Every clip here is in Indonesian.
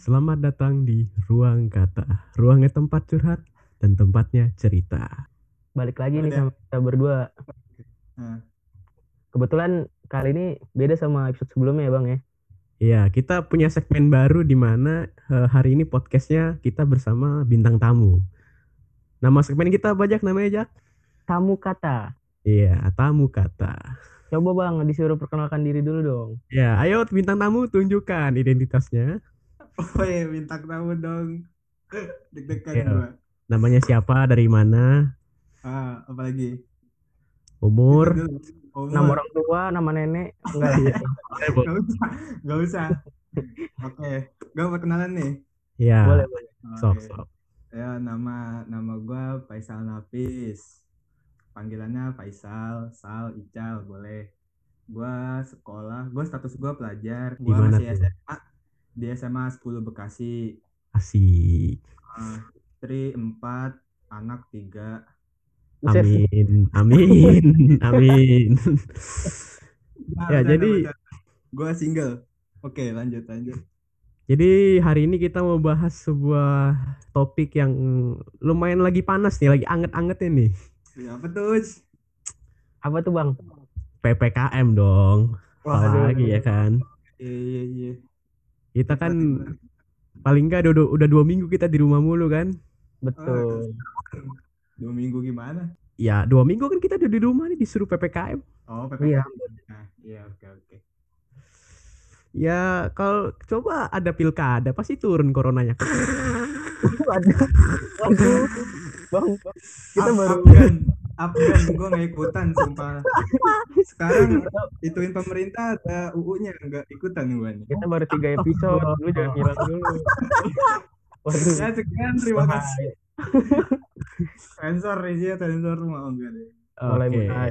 Selamat datang di Ruang Kata. Ruangnya tempat curhat dan tempatnya cerita. balik lagi nih Udah. sama kita berdua. Nah, Kebetulan kali ini beda sama episode sebelumnya ya bang ya. Iya, kita punya segmen baru di mana eh, hari ini podcastnya kita bersama bintang tamu. Nama segmen kita banyak namanya Jack? Tamu kata. Iya, tamu kata. Coba bang disuruh perkenalkan diri dulu dong. Ya, ayo bintang tamu tunjukkan identitasnya. Oh iya bintang tamu dong. Deg-degan Iya. gua. Namanya siapa, dari mana, Ah, apalagi? umur. Umur. Nama orang tua, nama nenek. Enggak lah. Gak usah, gak usah. Oke, gue perkenalan nih. Ya, boleh boleh. sok Oke. sok. Ya nama nama gue Faisal Nafis. Panggilannya Faisal, Sal, Ical boleh. Gue sekolah, gue status gue pelajar. Di Gue masih tuh? SMA di SMA 10 Bekasi. Asik. Ah, istri 4, anak 3. Buset. Amin, amin, amin. Ya, jadi- gue single. Oke, lanjut lanjut. Jadi hari ini kita mau bahas sebuah topik yang lumayan lagi panas nih, lagi anget-angetnya nih. Ya, apa tuh? Apa tuh bang? PPKM dong. Waduh. Apalagi ya kan. Iya iya iya. Kita kan paling enggak udah, udah dua minggu kita di rumah mulu kan. Betul. dua minggu gimana? Ya dua minggu kan kita udah di rumah nih disuruh PPKM. Oh, Iya. PPKM. Nah, iya oke oke. Ya kalau coba ada pilkada pasti turun coronanya. Waduh. Waduh. Bang, kita Up- baru Afgan, gue nggak ikutan sumpah. Sekarang ituin pemerintah ada UU-nya nggak ikutan gue nih. kita baru tiga episode. Lu jangan hilang dulu. Waduh. Ya sekian terima kasih. sensor ya sensor mau enggak deh. Mulai Oke. mulai.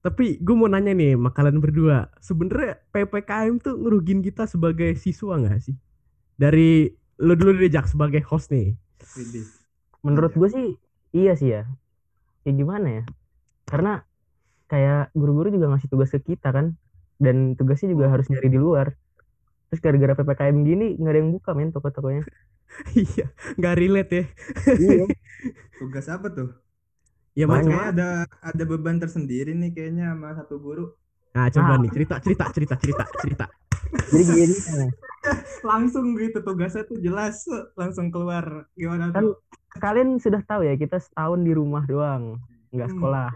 Tapi gue mau nanya nih, sama kalian berdua, sebenarnya PPKM tuh ngerugin kita sebagai siswa nggak sih? Dari lu dulu deh Jak sebagai host nih. Menurut gue sih iya sih ya. Ya gimana ya? Karena kayak guru-guru juga ngasih tugas ke kita kan. Dan tugasnya juga harus nyari di luar. Terus gara-gara PPKM gini nggak ada yang buka men toko-tokonya. Iya, nggak relate ya. iya. Tugas apa tuh? Ya makanya. Ada ada beban tersendiri nih kayaknya sama satu guru. Nah coba Ah. nih cerita cerita cerita cerita cerita. Jadi gini kan. Langsung gitu tugasnya tuh jelas langsung keluar gimana Kan tuh? Kalian sudah tahu ya kita setahun di rumah doang. Nggak Hmm, sekolah.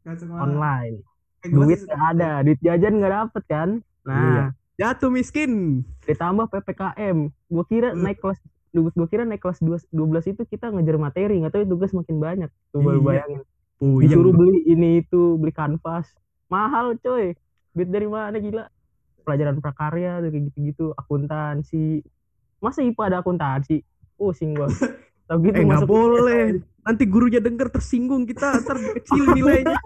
nggak sekolah. Online. Eh, Duit nggak ada. Duit jajan nggak dapet kan. Iya. Nah, Jatuh miskin. ditambah PPKM. Gue kira Hmm. naik kelas gue kira naik kelas 2, 12 itu kita ngejar materi, nggak tahu tugas makin banyak. Tuh baru Iya. bayangin. Oh, Disuruh beli ini itu, beli kanvas. Mahal coy. Duit dari mana gila? Pelajaran prakarya tuh kayak gitu-gitu, akuntansi. Masa IPA ada akuntansi? Pusing gua. Tau gitu Eh masuk boleh. Nanti gurunya denger tersinggung kita ntar kecil nilainya.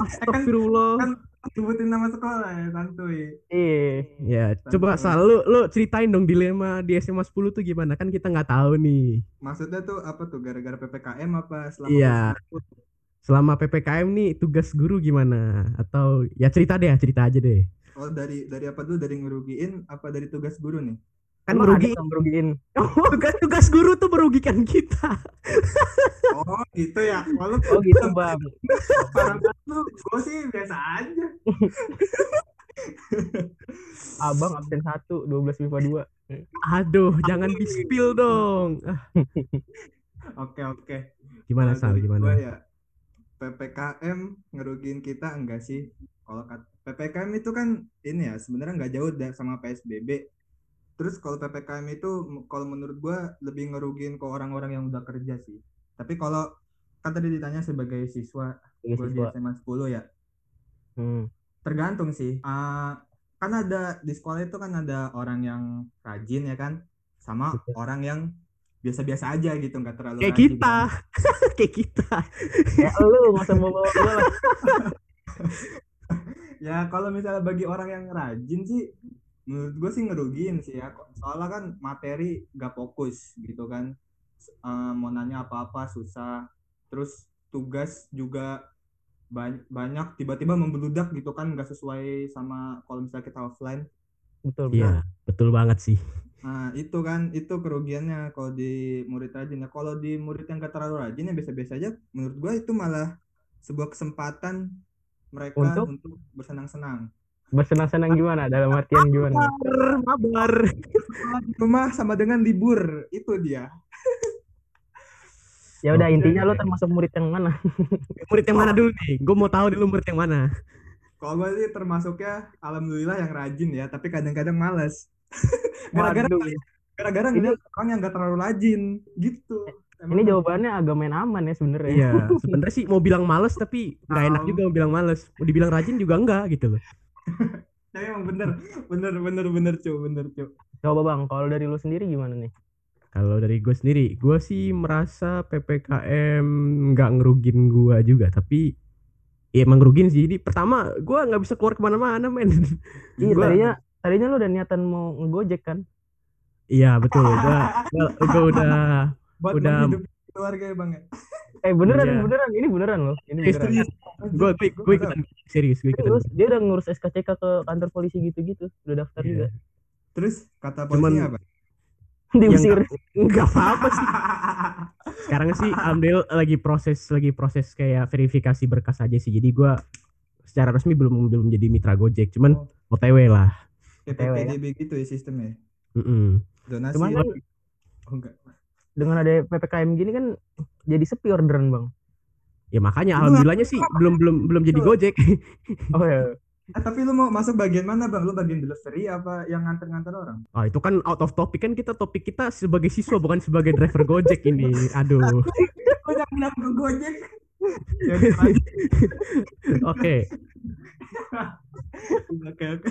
Astagfirullah. kan sebutin nama sekolah ya santuy. Iya. Ya, coba Sal, lu, lu ceritain dong dilema di SMA 10 tuh gimana? Kan kita nggak tahu nih. Maksudnya tuh apa tuh gara-gara PPKM apa selama Iya. Selama PPKM nih tugas guru gimana? Atau ya cerita deh, cerita aja deh. Oh dari dari apa dulu dari ngerugiin apa dari tugas guru nih? Kan Emang merugi merugiin. tugas-tugas guru tuh merugikan kita. Oh gitu ya. Walau Oh gitu bang. parah lu, gue sih biasa aja. Abang absen 1, 12 MIPA 2. Aduh, jangan di spill dong. Oke oke. gimana Kalau Sal, gimana? ya PPKM ngerugiin kita enggak sih? Kalau PPKM itu kan ini ya sebenarnya nggak jauh sama PSBB. Terus kalau PPKM itu kalau menurut gua lebih ngerugiin ke orang-orang yang udah kerja sih. Tapi kalau kan tadi ditanya sebagai siswa, Sebagai gue di. SMA 10 ya. Hmm. Tergantung sih. Ah, kan ada di sekolah itu kan ada orang yang rajin ya kan, sama Betul. orang yang biasa-biasa aja gitu, nggak terlalu Kayak rajin kita. kan. Kayak kita. Ya lu nggak usah bawa gue lah. Ya kalau misalnya bagi orang yang rajin sih, menurut gue sih ngerugiin sih ya. Soalnya kan materi gak fokus gitu kan. Eh, mau nanya apa-apa susah. Terus tugas juga ba- banyak tiba-tiba membeludak gitu kan nggak sesuai sama kalau misalnya kita offline Betul betul. Iya, betul banget sih. Nah, itu kan itu kerugiannya kalau di murid rajin. Nah, kalau di murid yang gak terlalu rajin ya biasa-biasa aja, menurut gua itu malah sebuah kesempatan mereka Untuk? untuk bersenang-senang. Bersenang-senang gimana? Dalam artian gimana? Mabar, mabar. Di rumah sama dengan libur, itu dia. Ya udah intinya lo termasuk murid yang mana? Murid yang mana dulu nih? Gue mau tahu dulu murid yang mana. Kalau gua sih termasuknya alhamdulillah yang rajin ya, tapi kadang-kadang males. Gara-gara gara-gara Ini- ngeliat orang yang gak terlalu rajin gitu. Ini jawabannya agak main aman ya sebenarnya. Iya, sebenarnya sih mau bilang males tapi nggak enak juga mau bilang males. Mau dibilang rajin juga enggak gitu loh. Tapi emang bener, bener, bener, bener, cu, bener, cu. Coba bang, kalau dari lu sendiri gimana nih? Kalau dari gue sendiri, gue sih merasa ppkm nggak ngerugin gue juga, tapi ya emang ngerugin sih. Jadi pertama gue nggak bisa keluar ke mana-mana men. Iya Gua- tadinya tadinya lu udah niatan mau ngegojek kan? Iya betul. Gue gue udah Buat Udah- keluarga ya bang ya. Eh beneran Iya. beneran ini beneran loh. Ini Eh, beneran. serius. gue gue gue ikutan serius gue Dia ikutan. ngurus- dia udah ngurus SKCK ke kantor polisi gitu-gitu, udah daftar Iya. juga. Terus kata Cuman- polisinya apa? Diusir. Enggak apa-apa sih. Sekarang sih ambil lagi proses lagi proses kayak verifikasi berkas aja sih. Jadi gue secara resmi belum belum jadi mitra Gojek, cuman Oh. OTW lah. Kayak Cewek ya. Gitu ya sistemnya. Mm-mm. Donasi. Cuman ya? kan Oh, enggak. Dengan ada PPKM gini kan jadi sepi orderan, Bang. Ya makanya Itu alhamdulillahnya sih belum belum belum jadi Gojek. Oh ya. Eh, tapi lu mau masuk bagian mana bang? Lu bagian delivery apa yang nganter-nganter orang? Oh, itu kan out of topic kan kita topik kita sebagai siswa bukan sebagai driver Gojek ini. Aduh. Kok jangan bilang ke Gojek? Ya, Oke. Oke oke.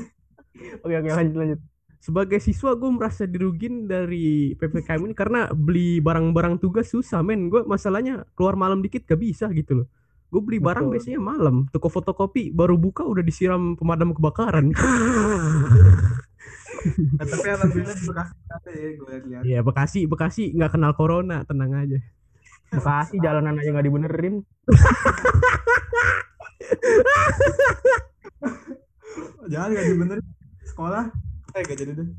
Oke oke lanjut lanjut. Sebagai siswa gue merasa dirugin dari PPKM ini karena beli barang-barang tugas susah men. Gue masalahnya keluar malam dikit gak bisa gitu loh. Gue beli barang Betul. biasanya malam. Toko fotokopi baru buka udah disiram pemadam kebakaran. Nah, tapi alhamdulillah di Bekasi ada ya gue lihat. Iya Bekasi Bekasi nggak kenal corona tenang aja. Bekasi jalanan aja nggak dibenerin. Jangan gak dibenerin sekolah. Eh gak jadi deh.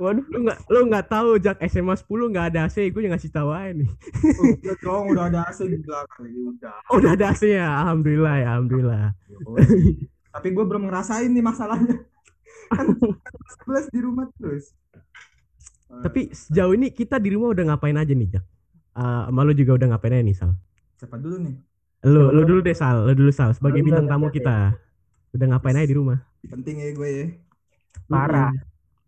Waduh. Lu nggak lu nggak tahu Jak SMA 10 nggak ada AC. Gue yang ngasih tahu aja nih. Oh, udah dong udah ada AC di belakang ya udah. Oh, udah ada AC ya. Alhamdulillah ya alhamdulillah. Tapi gue belum ngerasain nih masalahnya. Kan 11 di rumah terus. Tapi sejauh ini kita di rumah udah ngapain aja nih Jak? Eh, sama lu juga udah ngapain aja nih Sal? siapa dulu nih? Lu lu dulu deh Sal, lu dulu Sal sebagai bintang udah tamu ngapain kita. Udah ngapain aja di rumah? Penting ya gue ya. Parah.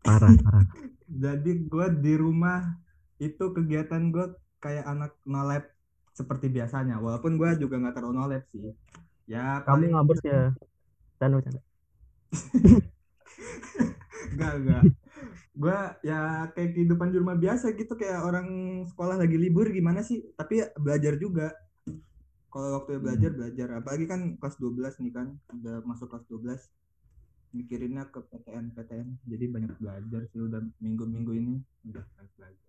Parah, parah. Jadi gue di rumah itu kegiatan gue kayak anak nolep seperti biasanya. Walaupun gue juga nggak terlalu nolep sih. Ya Kamu paling ngabers ya. Canda canda. enggak enggak. Gue ya kayak kehidupan di rumah biasa gitu kayak orang sekolah lagi libur gimana sih? Tapi ya belajar juga. Kalau waktu belajar belajar apalagi kan kelas 12 nih kan udah masuk kelas 12 mikirinnya ke PTN PTN jadi banyak belajar sih udah minggu-minggu ini udah banyak belajar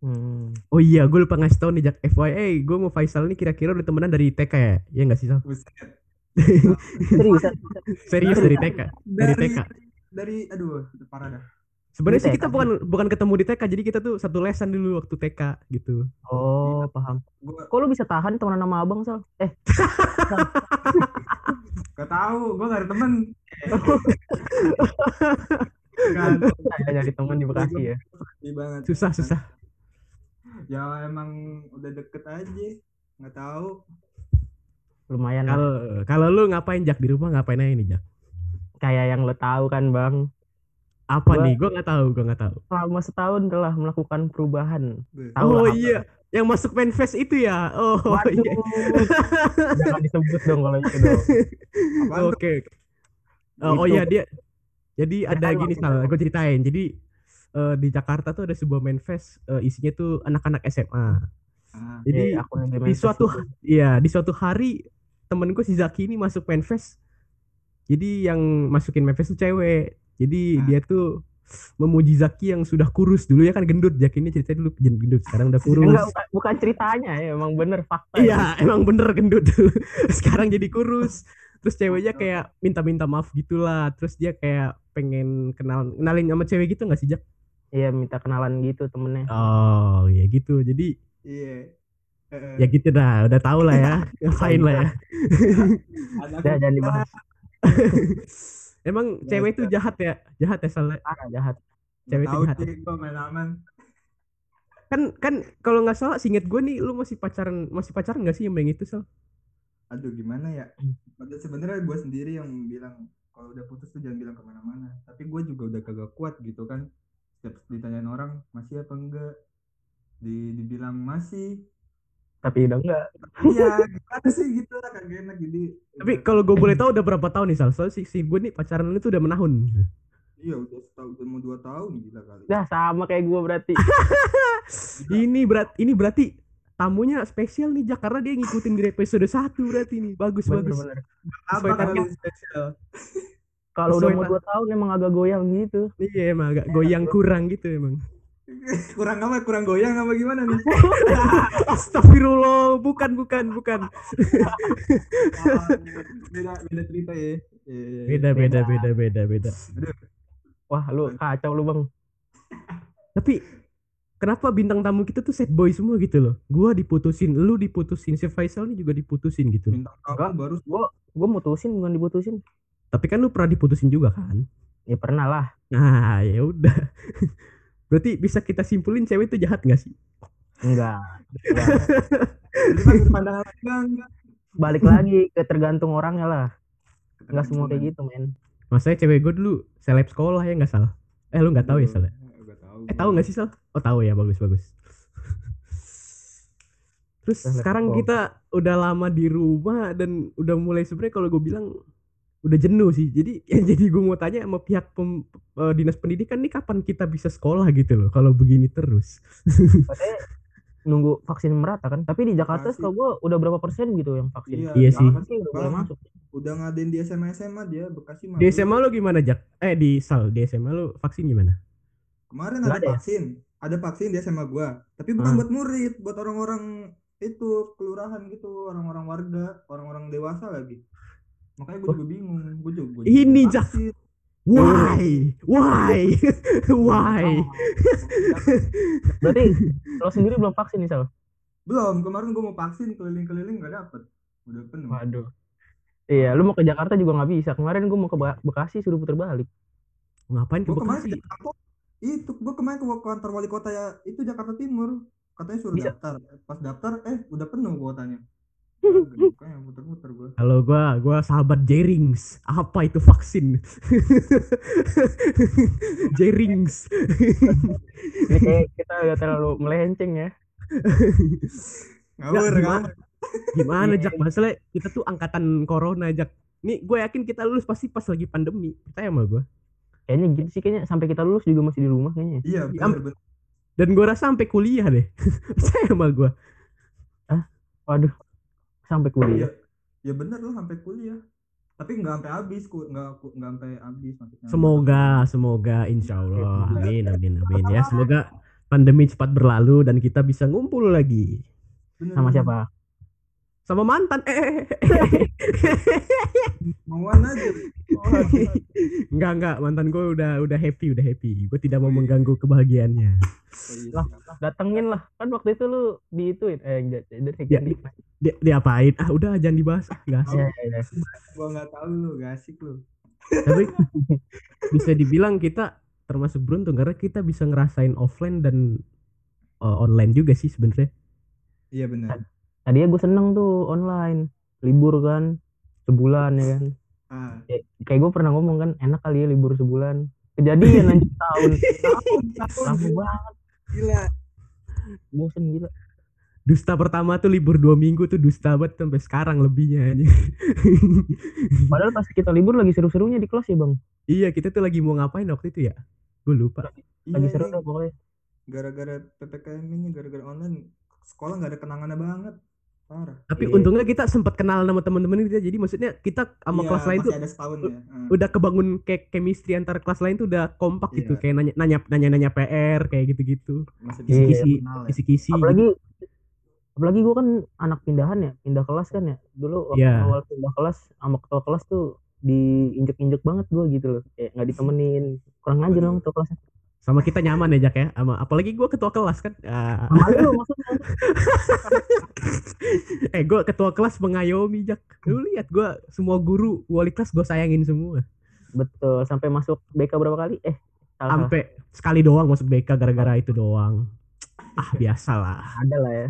Hmm. Oh iya, gue lupa ngasih tau nih Jak FYI, gue mau Faisal nih kira-kira udah temenan dari TK ya? Iya nggak sih Sal? Serius dari TK? Dari dari TK. dari aduh itu parah dah Sebenarnya sih kita bukan bukan ketemu di TK, jadi kita tuh satu lesan dulu waktu TK gitu. Oh paham. gua Kok lu bisa tahan temenan sama abang Sal? Eh gak tahu gua gak ada temen kan saya nyari teman di Bekasi ya. banget Susah susah. ya emang udah deket aja nggak tahu Lumayan. Kalau kalau lu ngapain Jak di rumah ngapain aja nih Jak? Kayak yang lo tahu kan bang. Apa Gua- nih? Gue nggak tahu, gue nggak tahu. Selama setahun telah melakukan perubahan. Tahu oh apa. iya, yang masuk manifest itu ya. Oh Waduh. iya. Jangan disebut dong kalau itu dong. Apaan tuh? Oh, oh iya dia. Jadi Ya ada gini. Sal, gue ceritain. Jadi eh, di Jakarta tuh ada sebuah manifest eh, isinya tuh anak-anak SMA. Ah, Jadi Eh, akun di suatu. Iya, di suatu hari temen gue si Zaki ini masuk manifest. Jadi yang masukin manifest tuh cewek. Jadi Ah. dia tuh memuji Zaki yang sudah kurus dulu ya kan gendut. Zaki ini cerita dulu gendut sekarang udah kurus. Enggak, bukan, bukan ceritanya ya, emang bener fakta. Iya, emang bener gendut sekarang jadi kurus. Terus ceweknya kayak minta-minta maaf gitulah. Terus dia kayak pengen kenal kenalin sama cewek gitu nggak sih Jak? Iya minta kenalan gitu temennya. Oh, ya gitu. Jadi Iya. Heeh. ya gitu dah, udah tau lah ya. Ngapain lah ya. Udah jangan dibahas. Emang Biasa. cewek itu jahat ya? Jahat ya salah. Ah, jahat. Nggak cewek tahu jahat. main aman. Kan kan kalau nggak salah singkat gue nih lu masih pacaran masih pacaran gak sih yang yang itu Sal? Aduh gimana ya? Hmm. Padahal sebenarnya gue sendiri yang bilang kalau udah putus tuh jangan bilang ke mana-mana. Tapi gue juga udah kagak kuat gitu kan. Setiap ditanyain orang masih apa enggak, di dibilang masih. Tapi udah enggak. Iya, gimana sih gitu lah kagak enak jadi. Tapi kalau gue boleh tahu udah berapa tahun nih Sal? Soalnya si, si gue nih pacaran lu tuh udah menahun. iya udah setahun udah mau dua tahun gila kali. Dah sama kayak gua berarti. Ini berat ini berarti tamunya spesial nih Jak karena dia ngikutin di episode 1 berarti nih. Bagus bagus. Bener-bener. Apa target. spesial? Kalau udah mau dua tahun emang agak goyang gitu. Iya emang agak goyang kurang gitu emang. kurang apa? Kurang goyang apa gimana nih? Astagfirullah, bukan bukan bukan. Beda beda cerita ya. Iya, iya, iya. Beda beda beda beda beda. Wah lu kacau lu bang. Tapi kenapa bintang tamu kita tuh sad boy semua gitu loh? Gua diputusin, lu diputusin, si Faisal nih juga diputusin gitu. Bintang Enggak. tamu baru Gua mutusin bukan diputusin. Tapi kan lu pernah diputusin juga kan? Ya pernah lah. Nah, ya udah. Berarti bisa kita simpulin cewek itu jahat gak sih? Enggak. Enggak. Jadi kan pandangan lagi enggak enggak. Balik lagi ke tergantung orangnya lah. Enggak semua kayak gitu men. Masanya cewek gue dulu seleb sekolah ya nggak salah. Eh lu nggak tahu ya salah? Tahu. Nggak sih Sal? Oh tahu ya bagus bagus. Terus Seleb sekarang kita udah lama di rumah dan udah mulai sebenarnya kalau gue bilang udah jenuh sih. Jadi yang jadi gue mau tanya sama pihak pem- eh, dinas pendidikan nih kapan kita bisa sekolah gitu loh kalau begini terus. Katanya nunggu vaksin merata kan. Tapi di Jakarta setahu gua udah berapa persen gitu yang vaksin. Iya, Iya sih. udah masuk. Udah ngadain di SMA SMA dia Bekasi mah. Di SMA lu gimana Jak? Eh di Sal di SMA lu vaksin gimana? Kemarin ada ada ya? vaksin. Ada vaksin di SMA gua. Tapi bukan Hmm. buat murid, buat orang-orang itu kelurahan gitu, orang-orang warga, orang-orang dewasa lagi. Makanya gue juga bingung. Gue juga. gua juga Ini, vaksin. Jak. Why? Why? Why? Berarti lo sendiri belum vaksin nih Sal? Belum, kemarin gue mau vaksin keliling-keliling nggak dapet. Udah penuh. Waduh. Iya, lu mau ke Jakarta juga nggak bisa. Kemarin gua mau ke Be- Bekasi suruh puter balik. Ngapain ke Gue kemarin Bekasi? ke Jakarta, itu gue kemarin ke kantor wali kota ya itu Jakarta Timur. Katanya suruh Bisa. daftar. Pas daftar, eh udah penuh kuotanya. Kayak puter-puter gue. Halo gua, gua sahabat Jerings. Apa itu vaksin? Jerings. Ini kayak kita udah terlalu melenceng ya. Ngawur, gimana? Gimana Iya. Jak? Masalah kita tuh angkatan corona Jak. Nih gue yakin kita lulus pasti pas lagi pandemi. Percaya sama gue. Kayaknya gitu sih kayaknya sampai kita lulus juga masih di rumah kayaknya. Iya, Am- bener, bener. Dan gue rasa sampai kuliah deh. Percaya sama gue. Waduh. Sampai Iya. kuliah. Ya bener loh sampai kuliah. Tapi nggak sampai habis, ku- nggak nggak sampai habis maksudnya. Semoga, semoga insya Allah. Amin, amin, amin. Ya semoga pandemi cepat berlalu dan kita bisa ngumpul lagi. Bener, Sama bener. siapa? Sama mantan. Eh, Mauan aja. enggak enggak mantan gue udah udah happy udah happy. Gue tidak mau mengganggu kebahagiaannya. Oh, iya, Lah. Datengin lah. Kan waktu itu lu di ituin eh enggak dari Ya, di. Dia, diapain? Ah udah jangan dibahas. Ah, nggak asik. Ya, ya, ya. Gua nggak tahu lu, gak asik lu. tapi bisa dibilang kita termasuk beruntung karena kita bisa ngerasain offline dan uh, online juga sih sebenarnya Iya benar. Tadinya gue seneng tuh online. Libur kan sebulan ya kan. Ah, Kayak, kayak gue pernah ngomong kan enak kali ya libur sebulan. Kejadian lanjut tahun. tahun, tahun, Lama banget. gila. Bosen gila. dusta pertama tuh libur dua minggu tuh dusta banget sampai sekarang lebihnya aja. Padahal pas kita libur lagi seru-serunya di kelas ya bang. iya kita tuh lagi mau ngapain waktu itu ya gue lupa Lagi Iya, seru dah pokoknya. gara-gara PPKM ini, gara-gara online, sekolah nggak ada kenangannya banget. Parah. tapi Iya. untungnya kita sempat kenal sama teman-teman kita jadi maksudnya kita sama Iya, kelas lain tuh ada setahun ya. Ah. udah kebangun kayak chemistry antar kelas lain tuh udah kompak gitu Iya. kayak nanya nanya nanya nanya PR kayak gitu gitu Masih Iya, bisa kisi kenal ya. kisi kisi Apalagi apalagi gue kan anak pindahan ya, pindah kelas kan ya. Dulu waktu Iya. awal pindah kelas sama ketua kelas tuh diinjek-injek banget gue gitu loh. Kayak nggak ditemenin. Kurang aja dong ketua kelasnya. Sama kita nyaman ya Jak ya. Sama apalagi gue ketua kelas kan. Maksudnya. eh gue ketua kelas mengayomi Jak lu lihat gue semua guru wali kelas gue sayangin semua. Betul, sampai masuk BK berapa kali? Eh, salah, sampai sekali doang masuk BK gara-gara itu doang. Ah biasa lah ada lah ya.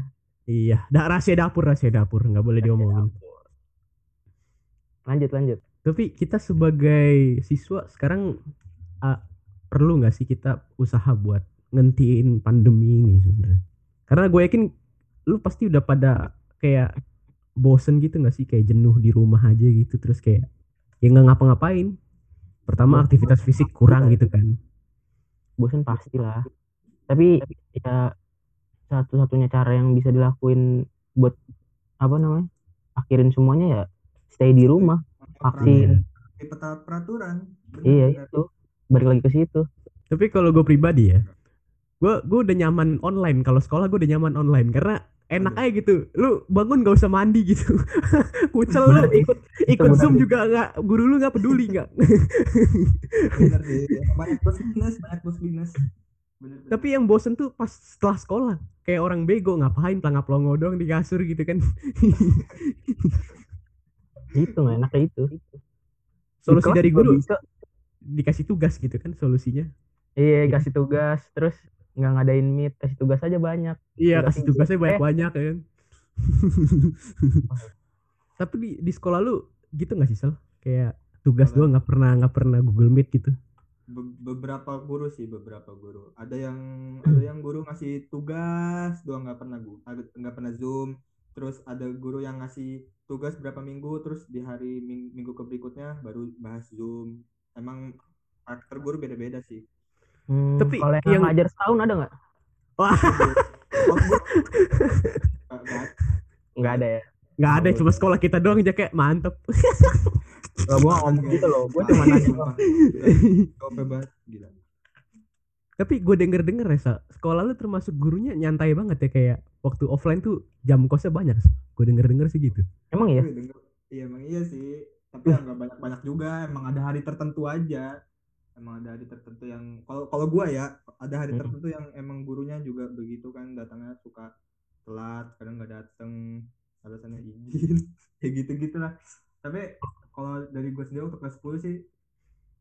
iya da rahasia dapur rahasia dapur. Nggak boleh diomongin. Lanjut, lanjut. tapi kita sebagai siswa sekarang ah, perlu nggak sih kita usaha buat ngentiin pandemi ini sebenarnya karena gue yakin lu pasti udah pada kayak bosen gitu nggak sih kayak jenuh di rumah aja gitu terus kayak ya nggak ngapa-ngapain pertama aktivitas fisik kurang gitu kan Bosan pastilah. Tapi ya satu-satunya cara yang bisa dilakuin buat apa namanya? Akhirin semuanya ya stay di rumah. Vaksin. Di peta peraturan. Bener, Iya itu. Balik lagi ke situ. Tapi kalau gue pribadi ya, gue gue udah nyaman online. Kalau sekolah gue udah nyaman online karena enak aja gitu. Lu bangun gak usah mandi gitu. Kucel lu ikut ikut zoom sih. juga nggak guru lu nggak peduli nggak. Banyak plus minus, banyak plus minus. Bener, bener. Tapi yang bosen tuh pas setelah sekolah. Kayak orang bego ngapain pelangap pelongo doang di kasur gitu kan. Itu enaknya itu. Solusi dari guru bisa. Dikasih tugas gitu kan solusinya. Iya, kasih tugas terus nggak ngadain meet, kasih tugas aja banyak. Iya Tugas kasih tugasnya Eh. banyak-banyak kan. Tapi di, di sekolah lu gitu nggak sih Sal? Kayak tugas doang nggak pernah nggak pernah Google Meet gitu. Be- beberapa guru sih beberapa guru ada yang ada yang guru ngasih tugas doang nggak pernah nggak pernah zoom terus ada guru yang ngasih tugas berapa minggu terus di hari ming- minggu ke berikutnya baru bahas zoom emang karakter guru beda-beda sih Hmm, Tapi kalau yang, yang- ngajar setahun ada nggak? Wah Nggak- ada ya. nggak ada cuma sekolah kita doang aja kayak mantep. Gak gua ngomong gitu loh. Gua cuma nanya banget gila. Tapi gue denger denger ya Sa, sekolah lu termasuk gurunya nyantai banget ya kayak waktu offline tuh jam kosnya banyak. Gue denger denger sih gitu. Emang ya? Iya emang iya sih. Tapi ya nggak banyak-banyak juga. Emang ada hari tertentu aja. Emang ada hari tertentu yang kalau kalau gua ya ada hari Hmm. tertentu yang emang gurunya juga begitu kan datangnya suka telat, kadang nggak dateng, alasannya izin, kayak gitu gitulah. Tapi kalau dari gue sendiri untuk kelas 10 sih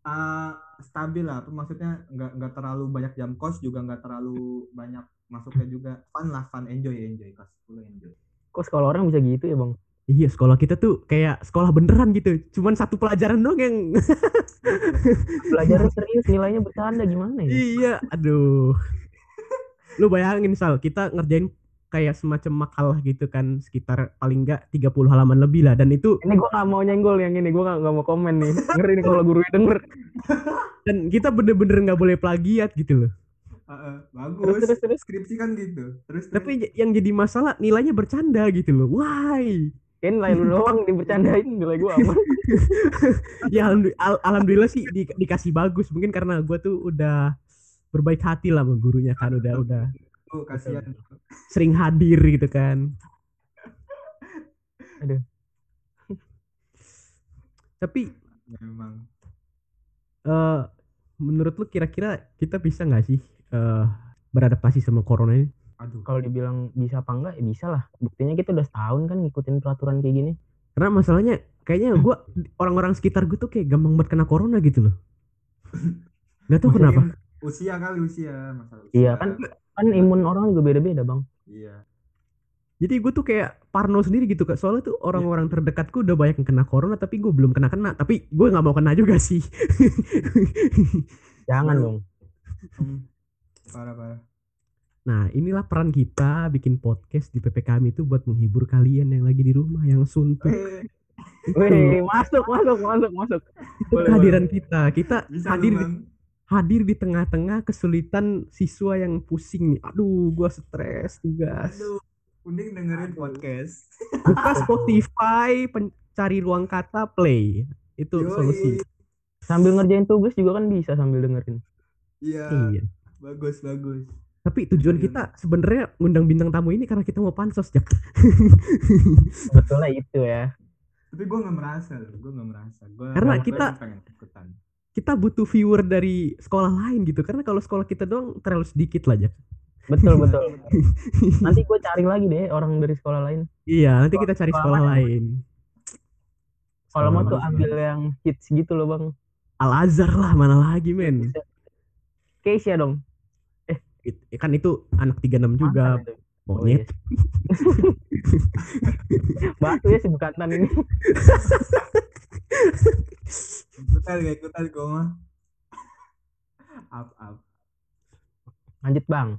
ah, stabil lah. Maksudnya nggak nggak terlalu banyak jam kos juga nggak terlalu banyak masuknya juga fun lah fun enjoy enjoy kelas 10 enjoy. Kok sekolah orang bisa gitu ya bang? Iya sekolah kita tuh kayak sekolah beneran gitu. Cuman satu pelajaran doang yang Belajarnya serius, nilainya bercanda gimana ya? iya. Aduh. Lu bayangin Sal, kita ngerjain kayak semacam makalah gitu kan sekitar paling enggak 30 halaman lebih lah dan itu Ini gua gak mau nyenggol yang ini, gua gak, nggak mau komen nih. Ngeri nih kalau gurunya denger. dan kita bener-bener nggak boleh plagiat gitu loh. Heeh, bagus. Terus, terus, terus. Skripsi kan gitu. Terus terus. Tapi yang jadi masalah nilainya bercanda gitu loh. Why? Kan nilai lu doang dibercandain, nilai gua aman. ya alhamdulillah, al- alhamdulillah sih di- dikasih bagus. Mungkin karena gue tuh udah berbaik hati lah sama gurunya kan udah udah tuh kasihan. sering hadir gitu kan. Aduh. Tapi Memang. eh menurut lu kira-kira kita bisa nggak sih eh beradaptasi sama corona ini? Aduh. Kalau dibilang bisa apa enggak, ya bisa lah. Buktinya kita udah setahun kan ngikutin peraturan kayak gini. Karena masalahnya kayaknya gue orang-orang sekitar gue tuh kayak gampang banget kena corona gitu loh. Gak tau kenapa. Usia kali usia masalah usia. Iya kan, kan imun orang juga beda-beda bang. Iya. Jadi gue tuh kayak parno sendiri gitu kak. Soalnya tuh orang-orang terdekatku udah banyak yang kena corona tapi gue belum kena-kena. Tapi gue nggak mau kena juga sih. Jangan dong. Hmm. Parah parah. Nah inilah peran kita bikin podcast di PPKM itu buat menghibur kalian yang lagi di rumah yang suntuk. Eh, Wih, masuk, masuk, masuk, masuk. Itu kehadiran kita. Kita bisa hadir di, hadir di tengah-tengah kesulitan siswa yang pusing nih. Aduh, gue stres tugas. Aduh. Mending dengerin podcast. Buka Spotify, pencari ruang kata play. Itu Yoi. solusi. Sambil ngerjain tugas juga kan bisa sambil dengerin. Iya. Iya. Bagus bagus. Tapi tujuan Iya. kita sebenarnya ngundang bintang tamu ini karena kita mau pansos ya. Betulnya itu ya. Tapi gue nggak merasa loh. Gue nggak merasa. Gua Karena kita- pengen ikutan. kita butuh viewer dari sekolah lain gitu karena kalau sekolah kita doang terlalu sedikit lah Jack. betul betul nanti gue cari lagi deh orang dari sekolah lain iya nanti kita cari sekolah Sekolah lain kalau mau tuh ambil yang hits gitu loh bang Al Azhar lah mana lagi men Keisha dong It- kan itu anak 36 juga. Itu. Oh, iya. monyet batu ya si ini. Ikutan gak ikutan gue mah. Up up lanjut bang.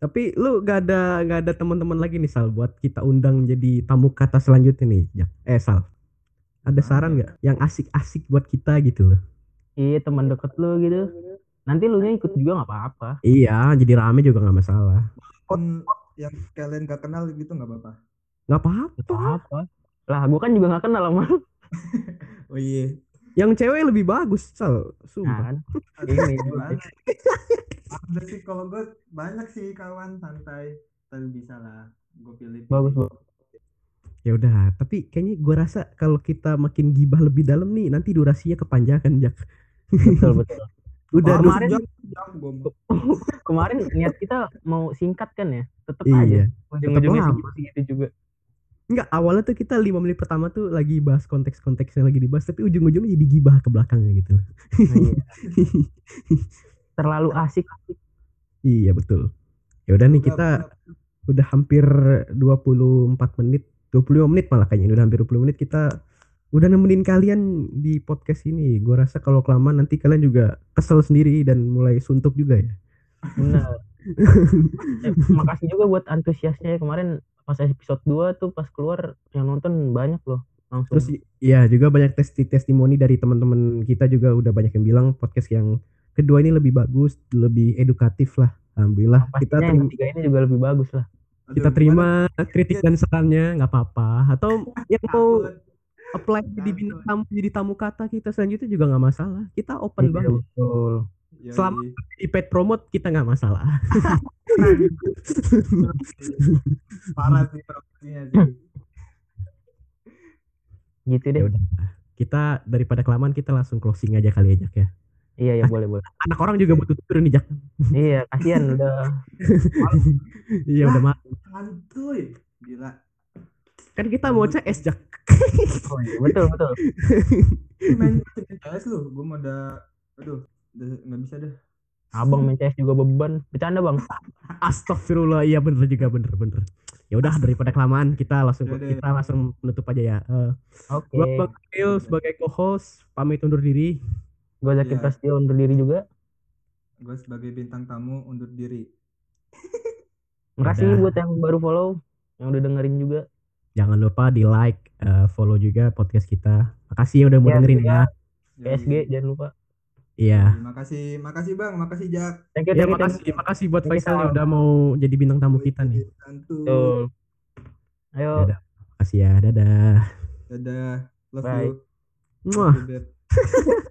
Tapi lu gak ada gak ada teman-teman lagi nih Sal buat kita undang jadi tamu kata selanjutnya nih Jak. eh Sal ada saran ya? nggak yang asik-asik buat kita gitu loh. Iya teman deket lu gitu nanti lu nya ikut juga nggak apa-apa. Iya jadi rame juga nggak masalah. Pun yang kalian gak kenal gitu nggak apa-apa? Nggak apa-apa. Apa-apa. Lah gue kan juga nggak kenal sama oh iya. Yang cewek lebih bagus Sal. Nah, sumpah. Kan? Aduh, Ini, ada sih kalau gue banyak sih kawan santai. Tapi bisa lah gue pilih bagus bagus ya udah tapi kayaknya gua rasa kalau kita makin gibah lebih dalam nih nanti durasinya kepanjangan Jak betul betul udah Oh, kemarin- kemarin niat kita mau singkat kan ya? Tetep iya. aja. Ujung-ujungnya segitu juga. Enggak, awalnya tuh kita lima menit pertama tuh lagi bahas konteks-konteks yang lagi dibahas, tapi ujung-ujungnya jadi gibah ke belakangnya gitu. Nah, iya. terlalu asik. Iya betul. Ya udah nih kita udah. hampir 24 menit, 25 menit malah kayaknya udah hampir 20 menit kita udah nemenin kalian di podcast ini. Gua rasa kalau kelamaan nanti kalian juga kesel sendiri dan mulai suntuk juga ya. benar Eh, makasih juga buat antusiasnya ya. kemarin pas episode 2 tuh pas keluar yang nonton banyak loh langsung Terus iya juga banyak testi testimoni dari teman-teman kita juga udah banyak yang bilang podcast yang kedua ini lebih bagus, lebih edukatif lah. Alhamdulillah kita pastinya yang ketiga ini juga lebih bagus lah kita terima kritik dan sarannya nggak apa-apa atau yang mau apply jadi Takut. bintang tamu jadi tamu kata kita selanjutnya juga nggak masalah. Kita open Iya, banget. betul. Selama- di paid promote kita nggak masalah. Parah sih promosinya sih. Gitu ya deh udah. Kita daripada kelamaan kita langsung closing aja kali aja ya. Iya ya boleh boleh. anak orang juga butuh tidur nih Jak iya kasihan udah. Iya udah mah santuy. Gila kan kita mau CS Jak. Oh, iya. betul betul. Main CS lu gue mau udah aduh udah nggak bisa deh. Abang main CS juga beban. Bercanda bang. Astagfirullah iya bener juga bener bener. Ya udah daripada kelamaan kita langsung Yaudah. kita langsung menutup aja ya. Eh, oke. gua Bang Neil sebagai co-host pamit undur diri. Gue Zakir Iya. Prasetyo undur diri juga. Gue sebagai bintang tamu undur diri. Makasih buat yang baru follow yang udah dengerin juga jangan lupa di like eh, follow juga podcast kita makasih ya udah mau Ya, dengerin juga. ya PSG jangan lupa iya makasih makasih bang makasih Jak thank you ya thank you, thank makasih you. makasih buat Thank Faisal Sal. udah mau jadi bintang tamu kita nih Santuy. Betul. ayo Dadah. makasih ya dadah dadah love Bye. you Muah.